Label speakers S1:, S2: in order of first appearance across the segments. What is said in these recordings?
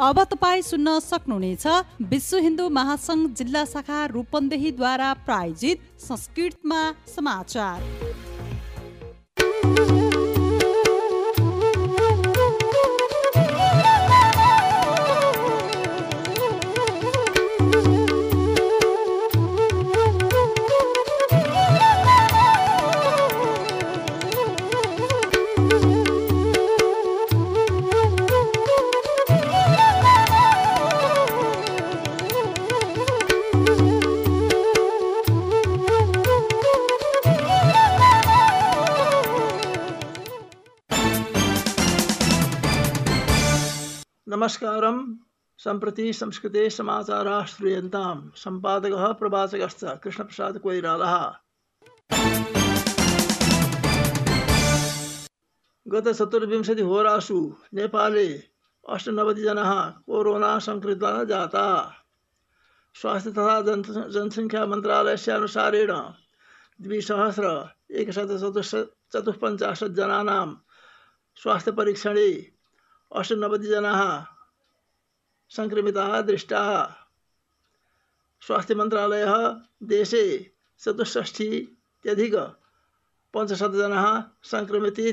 S1: अब तपाईँ सुन्न सक्नुहुनेछ विश्व हिन्दू महासङ्घ जिल्ला शाखा रूपन्देहीद्वारा प्रायोजित संस्कृतमा समाचार।
S2: नमस्कारं सम्प्रति संस्कृते समाचाराः श्रूयन्तां। सम्पादकः प्रवाचकश्च कृष्णप्रसादकोइरालः गतचतुर्विंशतिहोरासु नेपाले अष्टनवतिजनाः कोरोना सङ्क्रमिताः जाताः। स्वास्थ्य तथा जन जनसङ्ख्या मन्त्रालयस्य अनुसारेण द्विसहस्र एकशतचतुः चतुःपञ्चाशत् जनानां स्वास्थ्यपरीक्षणे अष्टनवतिजनाः सङ्क्रमिताः दृष्टाः। स्वास्थ्यमन्त्रालयः देशे चतुष्षष्ठीत्यधिक पञ्चशतजनाः सङ्क्रमिते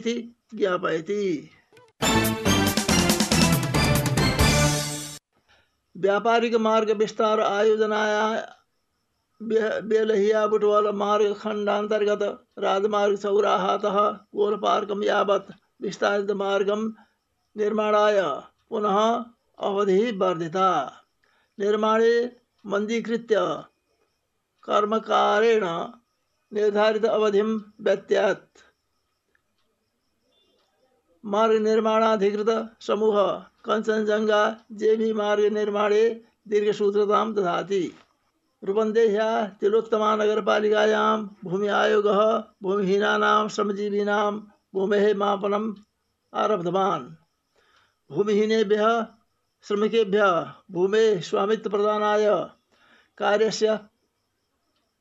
S2: व्यापारिक मार्ग विस्तार आयोजनाया बेलहिया बुटवल मार्ग खण्डान्तर्गत राजमार्ग चौराहातः कोलपार्कं यावत् विस्तारित मार्गं निर्माणाय पुनः अवधि वर्धिता। निर्माणे मन्दीकृत्य कर्मकारेण निर्धारित अवधि व्यत्यात् मार्ग निर्माणाधिकृत समूह कञ्चनजङ्गा जेबी मार्ग निर्माणे दीर्घसूत्रतां ददाति रूपन्देह्या तिलोत्तमा नगरपालिकायां भूमि आयोग भूमिहीना श्रमजीवीनां भूमेः मापनम् आरब्धवान्। भूमिहीनेभ्यः श्रमिकेभ्यः भूमेः स्वामित्वप्रदानाय कार्यस्य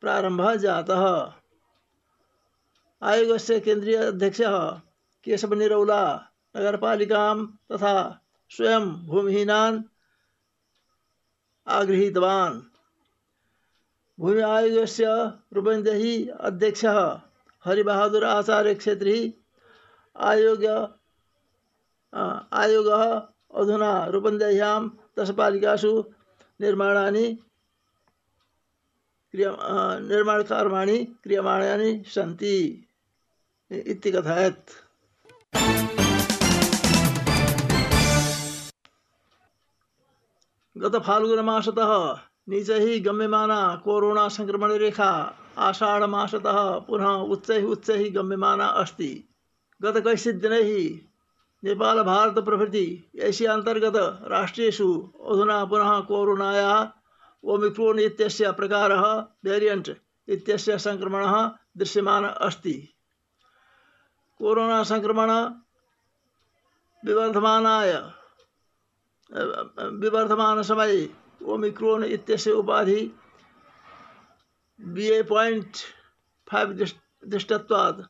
S2: प्रारम्भः जातः। आयोगस्य केंद्रीय अध्यक्षः केशवनिरौला नगरपालिकां तथा स्वयं भूमिहीनान् आगृहीतवान्। भूमि आयोगस्य रूपन्देही अध्यक्षः हरिबहादुर आचार्यक्षेत्री आयोग आयोगः अधुना रूपन्देह्यां दशपालिकासु निर्माणानि क्रिया निर्माणकर्माणि क्रियमाणानि सन्ति इति कथयत्। गतफाल्गुनमासतः नीचैः गम्यमाना कोरोना सङ्क्रमणरेखा आषाढमासतः पुनः उच्चैः उच्चैः गम्यमाना अस्ति। गत कैश्चित् दिनैः नेपाल भारत प्रभृति एशियान्तर्गत राष्ट्रेषु अधुना पुनः कोरोनायाः ओमिक्रोन् इत्यस्य प्रकारः वेरियण्ट् इत्यस्य सङ्क्रमणः दृश्यमान अस्ति। कोरोना सङ्क्रमण विवर्धमानाय, विवर्धमानसमये ओमिक्रोन् इत्यस्य उपाधि बि ए पायिण्ट् फैव् दृष्टत्वात्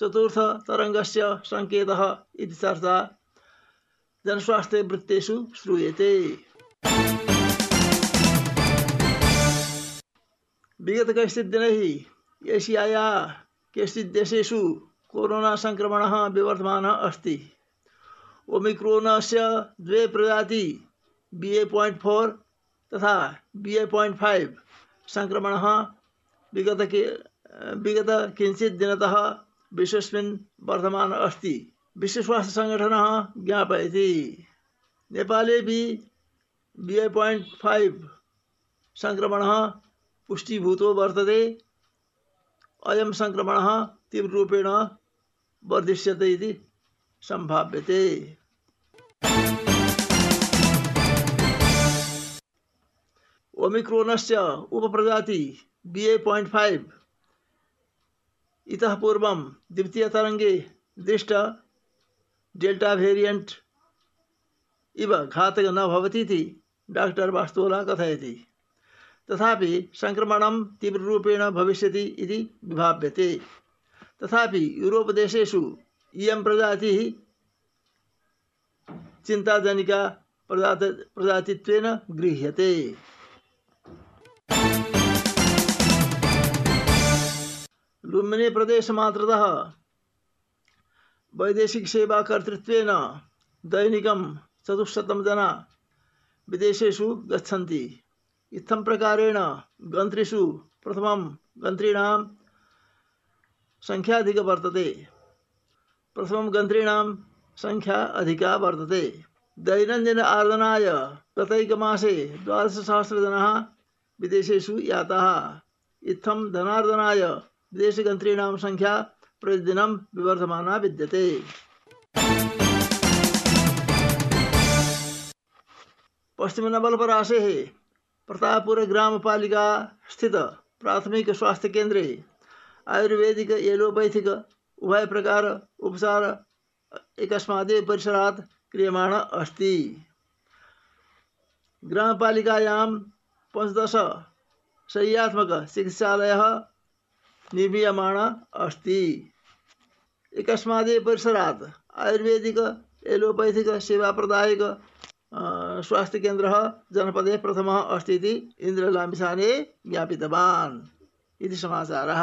S2: चतुर्थतरङ्गस्य सङ्केतः इति चर्चा जनस्वास्थ्यवृत्तेषु श्रूयते। विगत कैश्चित् दिनैः एशियाया केषुचित् देशेषु कोरोना सङ्क्रमणः विवर्धमानः अस्ति। ओमिक्रोनस्य द्वे प्रजाति बि ए पायिण्ट् फोर् तथा बि ए पायिण्ट् फैव् सङ्क्रमणः विगत के विगत किञ्चित् दिनतः विश्वस्मिन् वर्धमान अस्ति। विश्वस्वास्थ्यसङ्घटनः ज्ञापयति। नेपालेपि ए पायिण्ट् फैव् सङ्क्रमणः पुष्टीभूतो वर्तते। अयं सङ्क्रमणः तीव्ररूपेण वर्धिष्यते इति सम्भाव्यते। ओमिक्रोनस्य उपप्रजाति बि ए पायिण्ट् फैव् इतः पूर्वं द्वितीयतरङ्गे दृष्ट डेल्टा वेरियण्ट् इव घातक न भवति वास्तोला कथयति। तथापि सङ्क्रमणं तीव्ररूपेण भविष्यति इति विभाव्यते। तथापि यूरोप् इयं प्रजातिः चिन्ताजनिका प्रजात गृह्यते। लुम्बिनी प्रदेशमात्रतः वैदेशिकसेवाकर्तृत्वेन दैनिकं चतुश्शतं जना विदेशेषु गच्छन्ति। इत्थं प्रकारेण गन्त्रिषु प्रथमं गन्त्रीणां सङ्ख्या अधिका वर्तते। प्रथमं गन्त्रीणां सङ्ख्या अधिका वर्तते। दैनन्दिन आर्दनाय प्रत्येकमासे द्वादशसहस्रजनाः विदेशेषु याताः। इत्थं धनार्दनाय विदेशगन्त्रीणां संख्या प्रतिदिनं विवर्धमाना विद्यते। पश्चिमनवलपराशेः प्रतापपुर ग्रामपालिका स्थित प्राथमिक स्वास्थ्य केन्द्रे आयुर्वेदिक एलोपैथिक उभय प्रकार उपचार एकस्मादेव परिसरात् क्रियमाण अस्ति। पञ्चदश शय्यात्मक चिकित्सालयः निर्मीयमाण अस्ति। एकस्मादेव परिसरात् आयुर्वेदिक, एलोपैथिक, सेवाप्रदायक स्वास्थ्यकेन्द्रः जनपदे प्रथमः अस्ति इति इन्द्रलामिसाने ज्ञापितवान्। इति समाचारः।